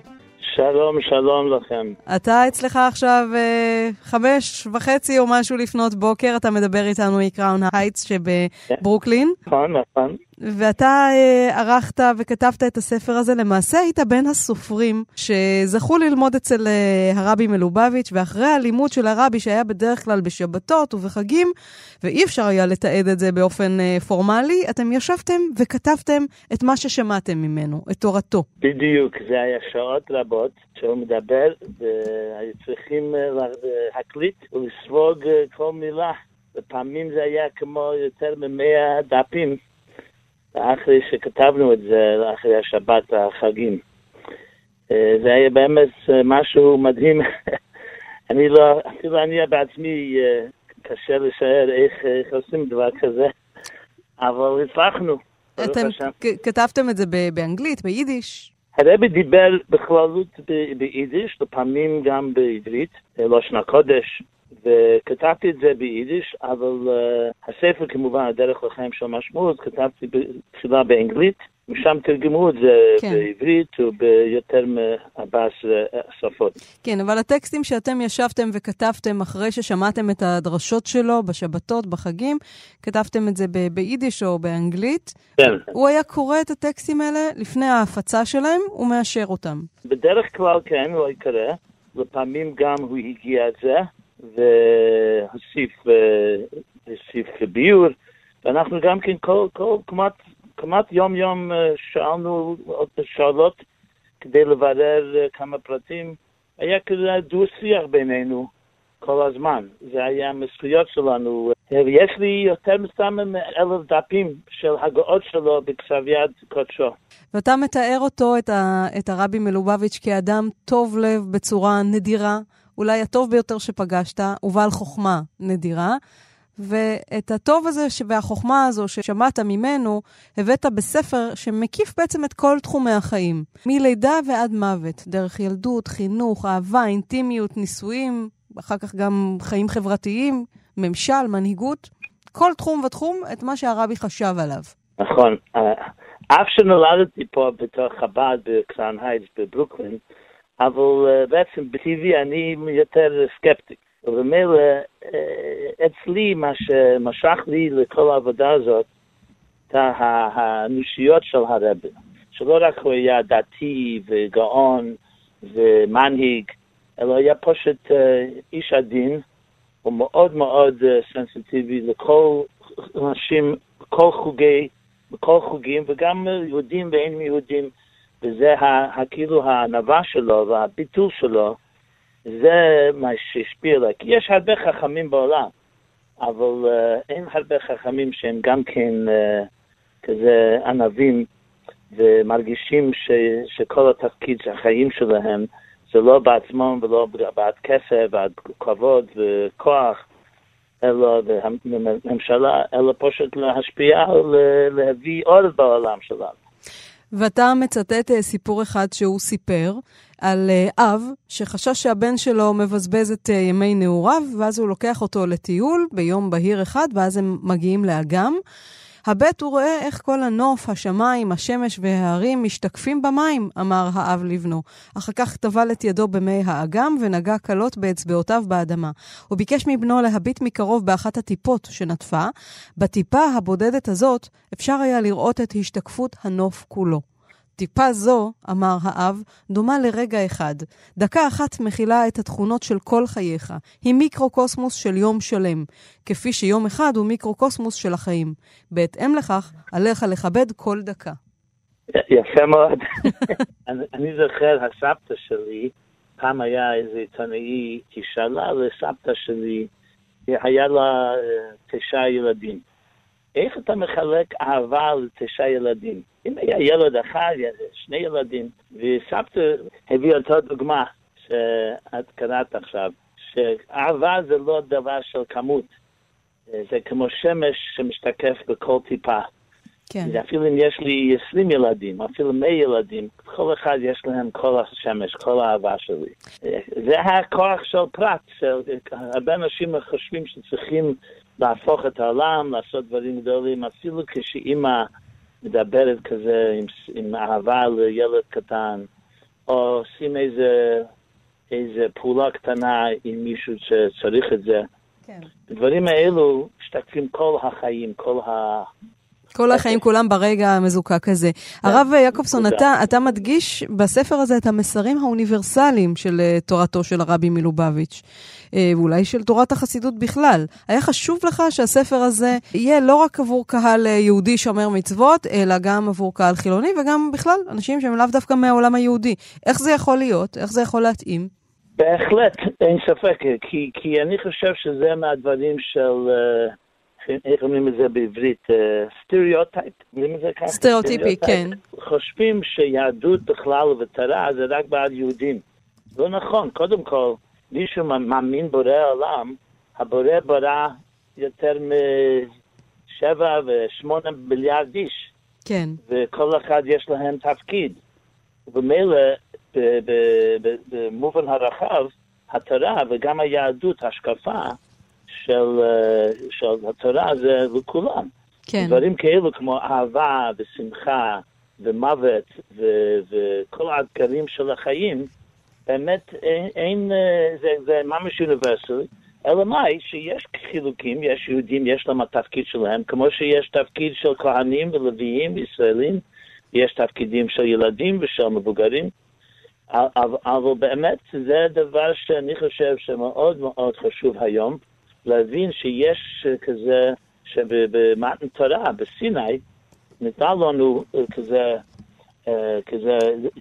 שלום, שלום לכם. אתה אצלך עכשיו אה, חמש וחצי או משהו לפנות בוקר, אתה מדבר איתנו מקראון הייטס שבברוקלין. נכון, נכון. ואתה אה, ערכת וכתבת את הספר הזה. למעשה היית בין הסופרים שזכו ללמוד אצל אה, הרבי מלובביץ', ואחרי הלימוד של הרבי, שהיה בדרך כלל בשבתות ובחגים, ואי אפשר היה לתעד את זה באופן אה, פורמלי, אתם ישבתם וכתבתם את מה ששמעתם ממנו, את תורתו. בדיוק, זה היה שעות רבות שהוא מדבר, והיו צריכים אה, להקליט ולספוג אה, כל מילה. לפעמים זה היה כמו יותר ממאה דפים, אחרי שכתבנו את זה, אחרי השבת החגים. אה, זה היה באמת משהו מדהים. אני לא, אפילו אני בעצמי, קשה לשער איך, איך עושים דבר כזה, אבל הצלחנו. אתם כתבתם את זה באנגלית, ביידיש? הרבי דיבר בכללות ביידיש, לפעמים גם בעברית, לשון הקודש, וכתבתי את זה ביידיש, אבל uh, הספר כמובן, הדרך לחיים של משמעות, כתבתי תחילה באנגלית, משם תרגמו את זה כן. בעברית וביותר מ-14 שפות. כן, אבל הטקסטים שאתם ישבתם וכתבתם אחרי ששמעתם את הדרשות שלו בשבתות, בחגים, כתבתם את זה ביידיש או באנגלית. כן. הוא היה קורא את הטקסטים האלה לפני ההפצה שלהם ומאשר אותם. בדרך כלל כן, הוא היה קורא. לפעמים גם הוא הגיע את זה, והוסיף, אה, הוסיף ביור. ואנחנו גם כן כל, כל, כמעט כמעט יום-יום אה, שאלנו שאלות כדי לברר אה, כמה פרטים. היה כזה דו-שיח בינינו כל הזמן. זה היה מהזכויות שלנו. ויש לי יותר מסתם אלף דפים של הגאות שלו בכתב יד קודשו. ואתה מתאר אותו, את, ה, את הרבי מלובביץ', כאדם טוב לב בצורה נדירה, אולי הטוב ביותר שפגשת, ובעל חוכמה נדירה. ואת הטוב הזה והחוכמה הזו ששמעת ממנו, הבאת בספר שמקיף בעצם את כל תחומי החיים. מלידה ועד מוות, דרך ילדות, חינוך, אהבה, אינטימיות, נישואים, אחר כך גם חיים חברתיים, ממשל, מנהיגות, כל תחום ותחום, את מה שהרבי חשב עליו. נכון. אה, אף שנולדתי פה בתור חב"ד בקרן הייטס בברוקלין, אבל אה, בעצם בטבעי אני יותר סקפטי. ובמילא אה, אצלי מה שמשך לי לכל העבודה הזאת, האנושיות של הרבי, שלא רק הוא היה דתי וגאון ומנהיג, אלא היה פשוט אה, איש עדין, הוא מאוד מאוד אה, סנסיטיבי לכל אנשים, כל חוגי, בכל חוגים, וגם יהודים ואין יהודים, וזה כאילו הענווה שלו והביטול שלו. זה מה שהשפיע עליי. כי יש הרבה חכמים בעולם, אבל uh, אין הרבה חכמים שהם גם כן uh, כזה ענבים ומרגישים ש, שכל התפקיד של החיים שלהם זה לא בעצמם ולא בעד כסף, בעד כבוד וכוח, אלא בממשלה, אלא פשוט להשפיע, להביא עוד בעולם שלנו. ואתה מצטט אה, סיפור אחד שהוא סיפר על אה, אב שחשש שהבן שלו מבזבז את אה, ימי נעוריו, ואז הוא לוקח אותו לטיול ביום בהיר אחד, ואז הם מגיעים לאגם. הבט הוא רואה איך כל הנוף, השמיים, השמש וההרים משתקפים במים, אמר האב לבנו. אחר כך טבל את ידו במי האגם ונגע כלות באצבעותיו באדמה. הוא ביקש מבנו להביט מקרוב באחת הטיפות שנטפה. בטיפה הבודדת הזאת אפשר היה לראות את השתקפות הנוף כולו. טיפה זו, אמר האב, דומה לרגע אחד. דקה אחת מכילה את התכונות של כל חייך. היא מיקרוקוסמוס של יום שלם, כפי שיום אחד הוא מיקרוקוסמוס של החיים. בהתאם לכך, עליך לכבד כל דקה. יפה מאוד. אני זוכר, הסבתא שלי, פעם היה איזה עיתונאי, היא שאלה לסבתא שלי, היה לה אה, תשעה ילדים. איך אתה מחלק אהבה לתשעה ילדים? אם היה ילד אחד, שני ילדים, וסבתא הביאה אותה דוגמה שאת קראת עכשיו, שאהבה זה לא דבר של כמות, זה כמו שמש שמשתקף בכל טיפה. כן. אפילו אם יש לי 20 ילדים, אפילו 100 ילדים, כל אחד יש להם כל השמש, כל האהבה שלי. זה הכוח של פרט, של הרבה אנשים חושבים שצריכים להפוך את העולם, לעשות דברים גדולים, אפילו כשאימא מדברת כזה עם, עם אהבה לילד קטן, או עושים איזה, איזה פעולה קטנה עם מישהו שצריך את זה. כן. הדברים האלו משתקפים כל החיים, כל כל החיים כולם ברגע המזוקק הזה. הרב יעקובסון, אתה, אתה מדגיש בספר הזה את המסרים האוניברסליים של uh, תורתו של הרבי מלובביץ', uh, ואולי של תורת החסידות בכלל. היה חשוב לך שהספר הזה יהיה לא רק עבור קהל uh, יהודי שומר מצוות, אלא גם עבור קהל חילוני, וגם בכלל אנשים שהם לאו דווקא מהעולם היהודי. איך זה יכול להיות? איך זה יכול להתאים? בהחלט, אין ספק, כי, כי אני חושב שזה מהדברים של... אה... איך אומרים את זה בעברית? stereotype, ככה? סטריאוטיפי, כן. חושבים שיהדות בכלל ותורה זה רק בעד יהודים. לא נכון, קודם כל, מישהו מאמין בורא העולם, הבורא ברא יותר משבע ושמונה מיליארד איש. כן. וכל אחד יש להם תפקיד. ומילא, במובן הרחב, התורה וגם היהדות, השקפה, של, אה, של התורה זה לכולם. כן. דברים כאלו כמו אהבה ושמחה ומוות ו- וכל האתגרים של החיים, באמת אין, אין אה, זה, זה ממש אוניברסלי, אלא מאי שיש חילוקים, יש יהודים, יש להם התפקיד שלהם, כמו שיש תפקיד של כהנים ולוויים וישראלים, יש תפקידים של ילדים ושל מבוגרים, אבל, אבל באמת זה דבר שאני חושב שמאוד מאוד חשוב היום. להבין שיש כזה, שבמתן תורה, בסיני, ניתן לנו כזה, כזה,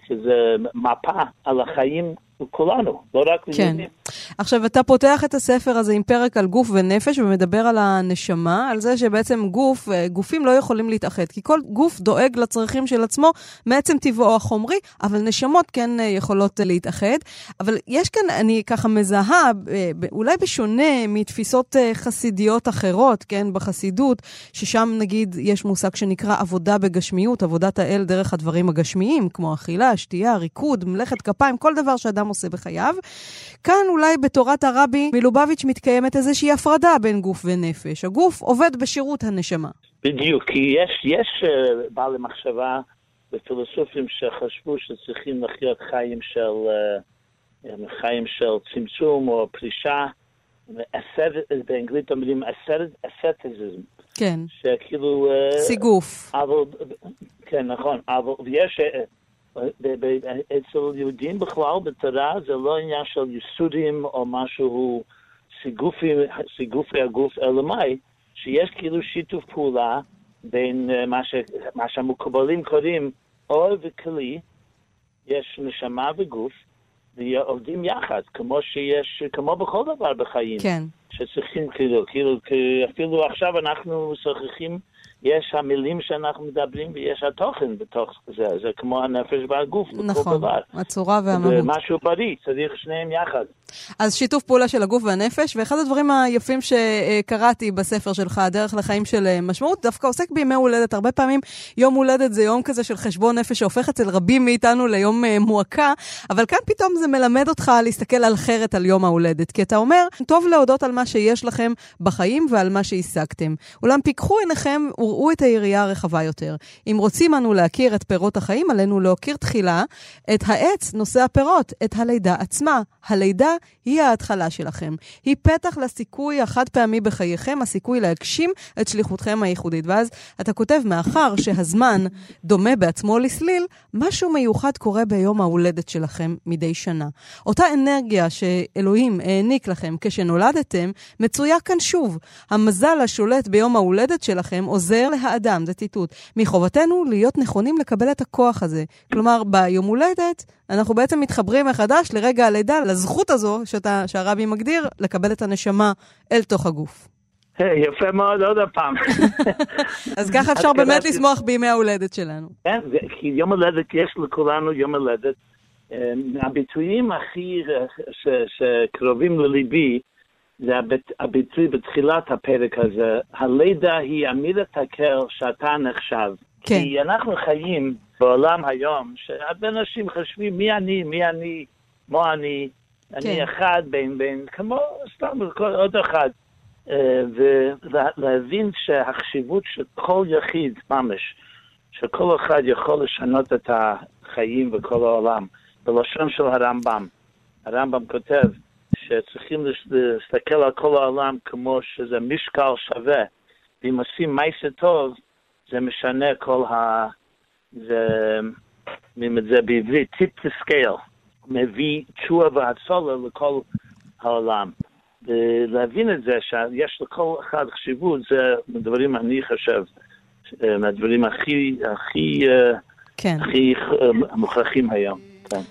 כזה מפה על החיים כולנו, לא רק כן. ליהודים. עכשיו, אתה פותח את הספר הזה עם פרק על גוף ונפש ומדבר על הנשמה, על זה שבעצם גוף, אה, גופים לא יכולים להתאחד, כי כל גוף דואג לצרכים של עצמו מעצם טבעו החומרי, אבל נשמות כן אה, יכולות להתאחד. אבל יש כאן, אני ככה מזהה, אה, אולי בשונה מתפיסות חסידיות אחרות, כן, בחסידות, ששם נגיד יש מושג שנקרא עבודה בגשמיות, עבודת האל דרך הדברים הגשמיים, כמו אכילה, שתייה, ריקוד, מלאכת כפיים, כל דבר שאדם עושה בחייו. כאן אולי בתורת הרבי מלובביץ' מתקיימת איזושהי הפרדה בין גוף ונפש. הגוף עובד בשירות הנשמה. בדיוק, כי יש, יש uh, בעלי מחשבה ופילוסופים שחשבו שצריכים לחיות חיים של, uh, חיים של צמצום או פרישה. באנגלית אומרים אסתטיזם. כן. שכאילו... סיגוף. אבל, כן, נכון. אבל יש אצל יהודים בכלל בתורה זה לא עניין של ייסודים או משהו סיגופי, סיגופי הגוף, אלא מאי, שיש כאילו שיתוף פעולה בין אה, מה, ש, מה שהמקובלים קוראים אור וכלי, יש נשמה וגוף, ועובדים יחד, כמו שיש, כמו בכל דבר בחיים. כן. שצריכים כאילו, כאילו, אפילו עכשיו אנחנו שוכחים יש המילים שאנחנו מדברים ויש התוכן בתוך זה, זה כמו הנפש והגוף, נכון, דבר. הצורה והמהות. זה משהו בריא, צריך שניהם יחד. אז שיתוף פעולה של הגוף והנפש, ואחד הדברים היפים שקראתי בספר שלך, הדרך לחיים של אה, משמעות, דווקא עוסק בימי הולדת. הרבה פעמים יום הולדת זה יום כזה של חשבון נפש שהופך אצל רבים מאיתנו ליום אה, מועקה, אבל כאן פתאום זה מלמד אותך להסתכל על אחרת על יום ההולדת, כי אתה אומר, טוב להודות על מה שיש לכם בחיים ועל מה שהשגתם. אולם פיקחו עיניכם וראו את היריעה הרחבה יותר. אם רוצים אנו להכיר את פירות החיים, עלינו להכיר תחילה את העץ נושא הפירות, את הלידה עצמה. הלידה היא ההתחלה שלכם. היא פתח לסיכוי החד פעמי בחייכם, הסיכוי להגשים את שליחותכם הייחודית. ואז אתה כותב, מאחר שהזמן דומה בעצמו לסליל, משהו מיוחד קורה ביום ההולדת שלכם מדי שנה. אותה אנרגיה שאלוהים העניק לכם כשנולדתם, מצויה כאן שוב. המזל השולט ביום ההולדת שלכם עוזר להאדם, זה ציטוט, מחובתנו להיות נכונים לקבל את הכוח הזה. כלומר, ביום הולדת אנחנו בעצם מתחברים מחדש לרגע הלידה, לזכות הזו שאתה, שהרבי מגדיר, לקבל את הנשמה אל תוך הגוף. יפה מאוד, עוד פעם. אז ככה אפשר באמת לשמוח בימי ההולדת שלנו. כן, כי יום הולדת, יש לכולנו יום הולדת. אמ, הביטויים הכי שקרובים לליבי, זה הביטוי בתחילת הפרק הזה, הלידה היא אמירת הקר שאתה נחשב. כן. כי אנחנו חיים בעולם היום, שהרבה אנשים חושבים מי אני, מי אני, מה אני, כן. אני אחד בין, בין, כמו סתם עוד אחד. אה, ולהבין שהחשיבות של כל יחיד ממש, שכל אחד יכול לשנות את החיים וכל העולם, בלשון של הרמב"ם. הרמב"ם כותב שצריכים להסתכל על כל העולם כמו שזה משקל שווה, ואם עושים מעשה טוב, זה משנה כל ה... זה, אומרים את זה בעברית, טיפ to scale, מביא תשועה והצולה לכל העולם. ולהבין את זה שיש לכל אחד חשיבות, זה מדברים אני חושב, מהדברים הכי, הכי, כן. הכי מוכרחים היום. כן.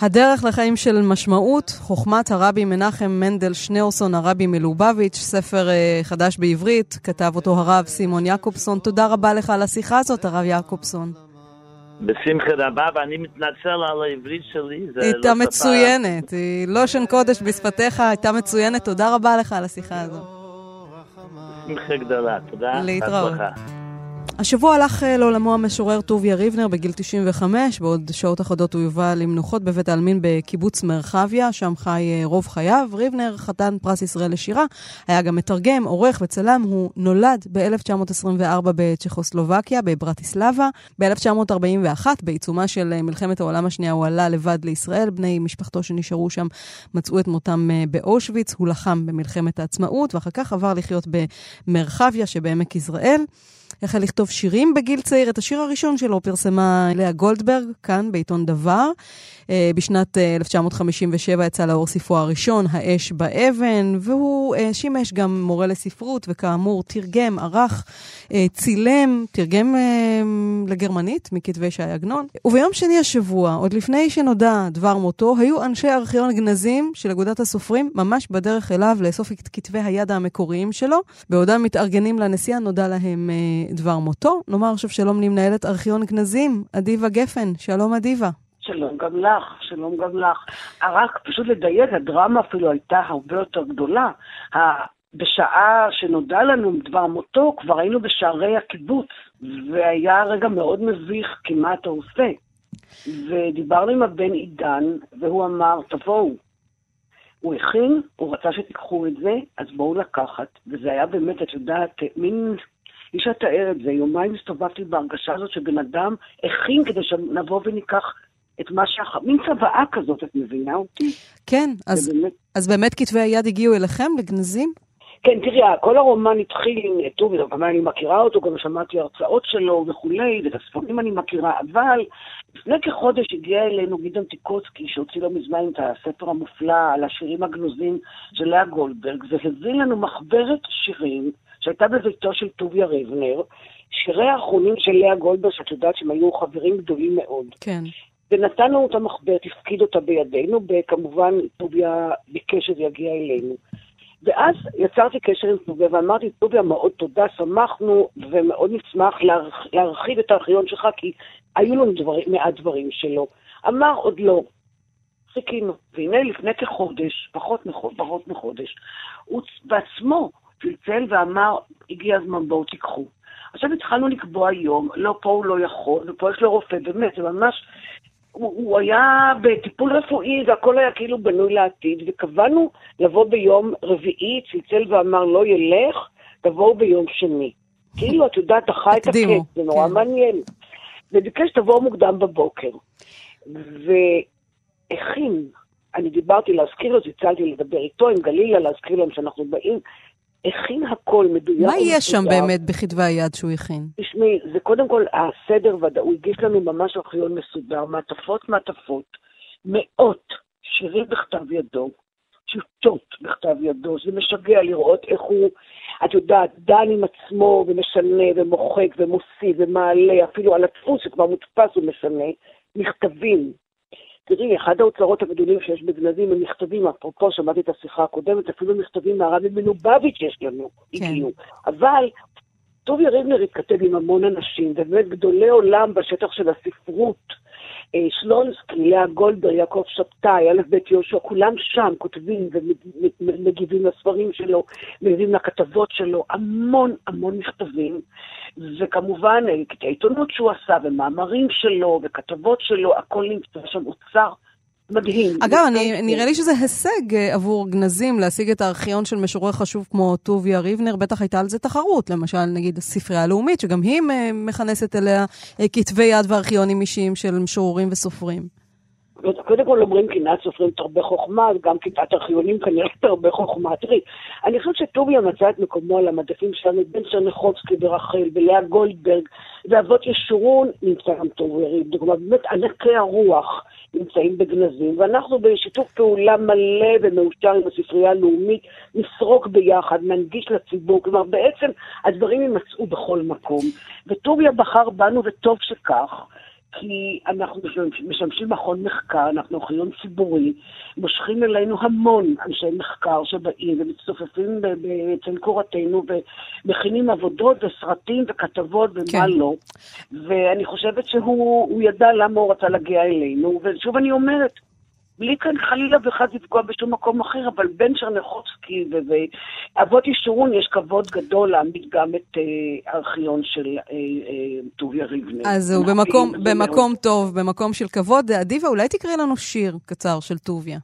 הדרך לחיים של משמעות, חוכמת הרבי מנחם מנדל שניאורסון, הרבי מלובביץ', ספר uh, חדש בעברית, כתב אותו הרב סימון יעקובסון. תודה רבה לך על השיחה הזאת, הרב יעקובסון. בשמחה רבה, ואני מתנצל על העברית שלי. הייתה לא מצוינת, שפה... היא לא שן קודש בשפתיך, הייתה מצוינת. תודה רבה לך על השיחה הזו. בשמחה גדולה, תודה. להתראות. השבוע הלך אה, לעולמו המשורר טוביה ריבנר בגיל 95, בעוד שעות אחדות הוא יובא למנוחות בבית העלמין בקיבוץ מרחביה, שם חי אה, רוב חייו. ריבנר, חתן פרס ישראל לשירה, היה גם מתרגם, עורך וצלם. הוא נולד ב-1924 בצ'כוסלובקיה, בברטיסלבה. ב-1941, בעיצומה של אה, מלחמת העולם השנייה, הוא עלה לבד לישראל. בני משפחתו שנשארו שם מצאו את מותם באושוויץ. הוא לחם במלחמת העצמאות, ואחר כך עבר לחיות במרחביה שבעמק יזרעאל. החל לכתוב שירים בגיל צעיר. את השיר הראשון שלו פרסמה לאה גולדברג, כאן בעיתון דבר. אה, בשנת 1957 אה, יצא לאור ספרו הראשון, האש באבן, והוא אה, שימש גם מורה לספרות, וכאמור תרגם, ערך, צילם, תרגם לגרמנית מכתבי ש"י עגנון. וביום שני השבוע, עוד לפני שנודע דבר מותו, היו אנשי ארכיון גנזים של אגודת הסופרים ממש בדרך אליו לאסוף את כתבי היד המקוריים שלו. בעודם מתארגנים לנסיעה, נודע להם דבר מותו. נאמר עכשיו שלום למנהלת ארכיון גנזים, אדיבה גפן. שלום אדיבה. שלום גם לך, שלום גם לך. רק פשוט לדייק, הדרמה אפילו הייתה הרבה יותר גדולה. בשעה שנודע לנו דבר מותו, כבר היינו בשערי הקיבוץ, והיה רגע מאוד מביך, כמעט עושה. ודיברנו עם הבן עידן, והוא אמר, תבואו. הוא הכין, הוא רצה שתיקחו את זה, אז בואו לקחת. וזה היה באמת, את יודעת, מין אי אפשר לתאר את זה. יומיים הסתובבתי בהרגשה הזאת שבן אדם הכין כדי שנבוא וניקח את מה שאח... מין צוואה כזאת, את מבינה אותי? כן, אז באמת... אז באמת כתבי היד הגיעו אליכם, לגנזים? כן, תראי, כל הרומן התחיל עם טובי, גם אני מכירה אותו, גם שמעתי הרצאות שלו וכולי, ואת הספרים אני מכירה, אבל לפני כחודש הגיע אלינו גדעון טיקוצקי, שהוציא לא מזמן את הספר המופלא על השירים הגנוזים של לאה גולדברג, והביא לנו מחברת שירים שהייתה בביתו של טוביה ריבנר, שירי האחרונים של לאה גולדברג, שאת יודעת שהם היו חברים גדולים מאוד. כן. ונתן לנו את המחברת, הפקיד אותה בידינו, וכמובן טוביה ביקש שזה יגיע אלינו. ואז יצרתי קשר עם טוביה ואמרתי, טוביה, מאוד תודה, שמחנו ומאוד נשמח להרח... להרחיב את הארכיון שלך, כי היו לנו דבר... מעט דברים שלו. אמר, עוד לא. חיכינו. והנה לפני כחודש, פחות, מחודש, פחות מחודש, הוא בעצמו צלצל ואמר, הגיע הזמן, בואו תיקחו. עכשיו התחלנו לקבוע יום, לא, פה הוא לא יכול, ופה יש לו רופא, באמת, זה ממש הוא, הוא היה בטיפול רפואי והכל היה כאילו בנוי לעתיד, וקבענו לבוא ביום רביעי, צלצל ואמר לא ילך, תבואו ביום שני. כאילו, את יודעת, דחה את הקט, זה נורא כן. מעניין. וביקש תבואו מוקדם בבוקר. והכין, אני דיברתי להזכיר לו, צלצלתי לדבר איתו עם גלילה, להזכיר להם שאנחנו באים, הכין הכל מדויק. מה יש שם באמת בכתבי היד שהוא הכין? תשמעי, זה קודם כל הסדר, הוא הגיש לנו ממש ארכיון מסודר, מעטפות מעטפות, מאות שירים בכתב ידו, טיוטות בכתב ידו, זה משגע לראות איך הוא, את יודעת, דן עם עצמו ומשנה ומוחק ומוסיף ומעלה, אפילו על הדפוס שכבר מודפס הוא משנה, מכתבים, תראי, אחד האוצרות הגדולים שיש בגנזים הם מכתבים, אפרופו, שמעתי את השיחה הקודמת, אפילו מכתבים מהרבי מלובביץ' יש לנו, כן. הגיעו. אבל טוביה ריבנר התכתב עם המון אנשים, ובאמת גדולי עולם בשטח של הספרות. אה, שלונסקי, לאה גולדברג, יעקב שבתאי, א' ב' יהושע, כולם שם כותבים ומגיבים לספרים שלו, מגיבים לכתבות שלו, המון המון מכתבים, וכמובן את העיתונות שהוא עשה, ומאמרים שלו, וכתבות שלו, הכל נמצא שם, אוצר. מדהים. אגב, אני, נראה לי שזה הישג uh, עבור גנזים להשיג את הארכיון של משורר חשוב כמו טוביה ריבנר, בטח הייתה על זה תחרות, למשל נגיד הספרייה הלאומית, שגם היא מכנסת אליה uh, כתבי יד וארכיונים אישיים של משוררים וסופרים. קודם כל אומרים קנאת סופרים תרבה חוכמה, גם כיתת ארכיונים כנראה תרבה חוכמה. תראי, אני חושבת שטוביה מצא את מקומו על המדפים שלנו, בן צ'רניחובסקי ורחל ולאה גולדברג, ואבות ישורון נמצא גם טוביה. דוגמה, באמת ענקי הרוח נמצאים בגנזים, ואנחנו בשיתוף פעולה מלא ומאושר עם הספרייה הלאומית, נסרוק ביחד, ננגיש לציבור, כלומר בעצם הדברים יימצאו בכל מקום. וטוביה בחר בנו, וטוב שכך. כי אנחנו משמשים מכון מחקר, אנחנו ארכיון ציבורי, מושכים אלינו המון אנשי מחקר שבאים ומצטופפים אצל קורתנו ומכינים עבודות וסרטים וכתבות ומה כן. לא. ואני חושבת שהוא ידע למה הוא רצה להגיע אלינו, ושוב אני אומרת, בלי כאן חלילה וחס לפגוע בשום מקום אחר, אבל בין שרנחובסקי ואבות ישורון יש כבוד גדול להעמיד גם את אה, הארכיון של אה, אה, טוביה ריבנר. אז הוא במקום, במקום טוב, במקום של כבוד. אדיבה, אולי תקראי לנו שיר קצר של טוביה.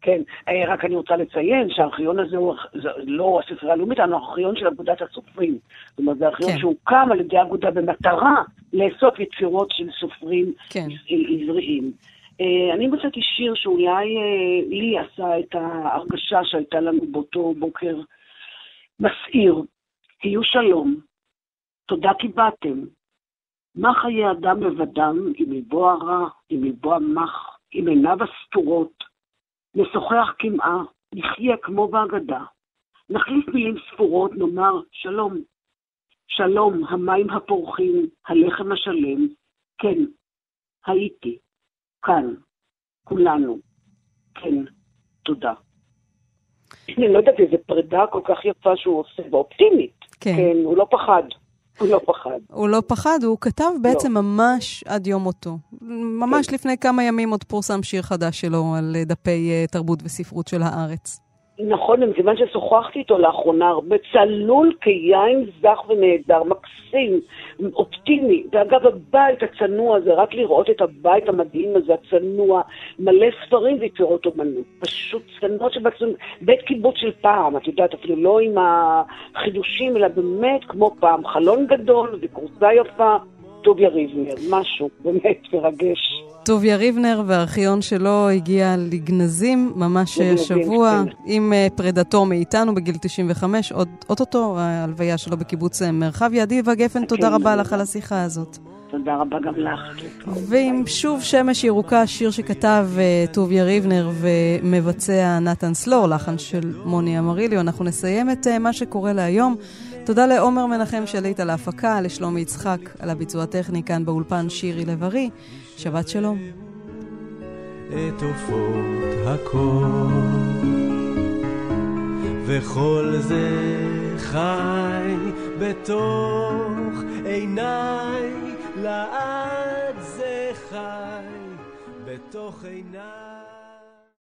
כן, רק אני רוצה לציין שהארכיון הזה הוא לא הספרייה הלאומית, אלא הארכיון של אגודת הסופרים. זאת אומרת, זה ארכיון כן. שהוקם על ידי האגודה במטרה לאסוף יצירות של סופרים כן. עבריים. אה, אני מצאתי שיר שאולי אה, לי עשה את ההרגשה שהייתה לנו באותו בוקר מסעיר. היו שלום, תודה כי באתם. מה חיי אדם לבדם, עם ליבו הרע, עם ליבו המח, עם עיניו הסתורות. נשוחח קמעה, נחיה כמו בהגדה. נחליף מילים ספורות, נאמר שלום. שלום, המים הפורחים, הלחם השלם. כן, הייתי. כאן, כולנו. כן, תודה. אני לא יודעת איזה פרידה כל כך יפה שהוא עושה, ואופטימית. כן. כן, הוא לא פחד. הוא לא פחד. הוא לא פחד, הוא כתב בעצם לא. ממש עד יום מותו. ממש כן. לפני כמה ימים עוד פורסם שיר חדש שלו על דפי uh, תרבות וספרות של הארץ. נכון, מכיוון ששוחחתי איתו לאחרונה הרבה, צלול כיין זך ונהדר, מקסים, אופטימי. ואגב, הבית הצנוע הזה, רק לראות את הבית המדהים הזה, הצנוע, מלא ספרים ויצירות אומנות. פשוט צנוע שבצנוע, בית קיבוץ של פעם, את יודעת, אפילו לא עם החידושים, אלא באמת כמו פעם, חלון גדול וכורסה יפה. טוביה ריבנר, משהו באמת מרגש. טוביה ריבנר והארכיון שלו הגיע לגנזים ממש השבוע, כן. עם אה, פרידתו מאיתנו בגיל 95, עוד אוטוטו ההלוויה שלו בקיבוץ אה, מרחביה. עדיבה גפן, כן, תודה רבה לך על השיחה הזאת. תודה רבה גם לך. ועם שוב שמש ירוקה, שיר שכתב uh, טוביה ריבנר ומבצע נתן סלור, לחן של מוני אמריליו, אנחנו נסיים את מה שקורה להיום. תודה לעומר מנחם שליט על ההפקה, לשלומי יצחק על הביצוע הטכני כאן באולפן שירי לב-ארי. שבת שלום. את עופות הכל, וכל זה חי בתוך עיניי, לעד זה חי בתוך עיניי.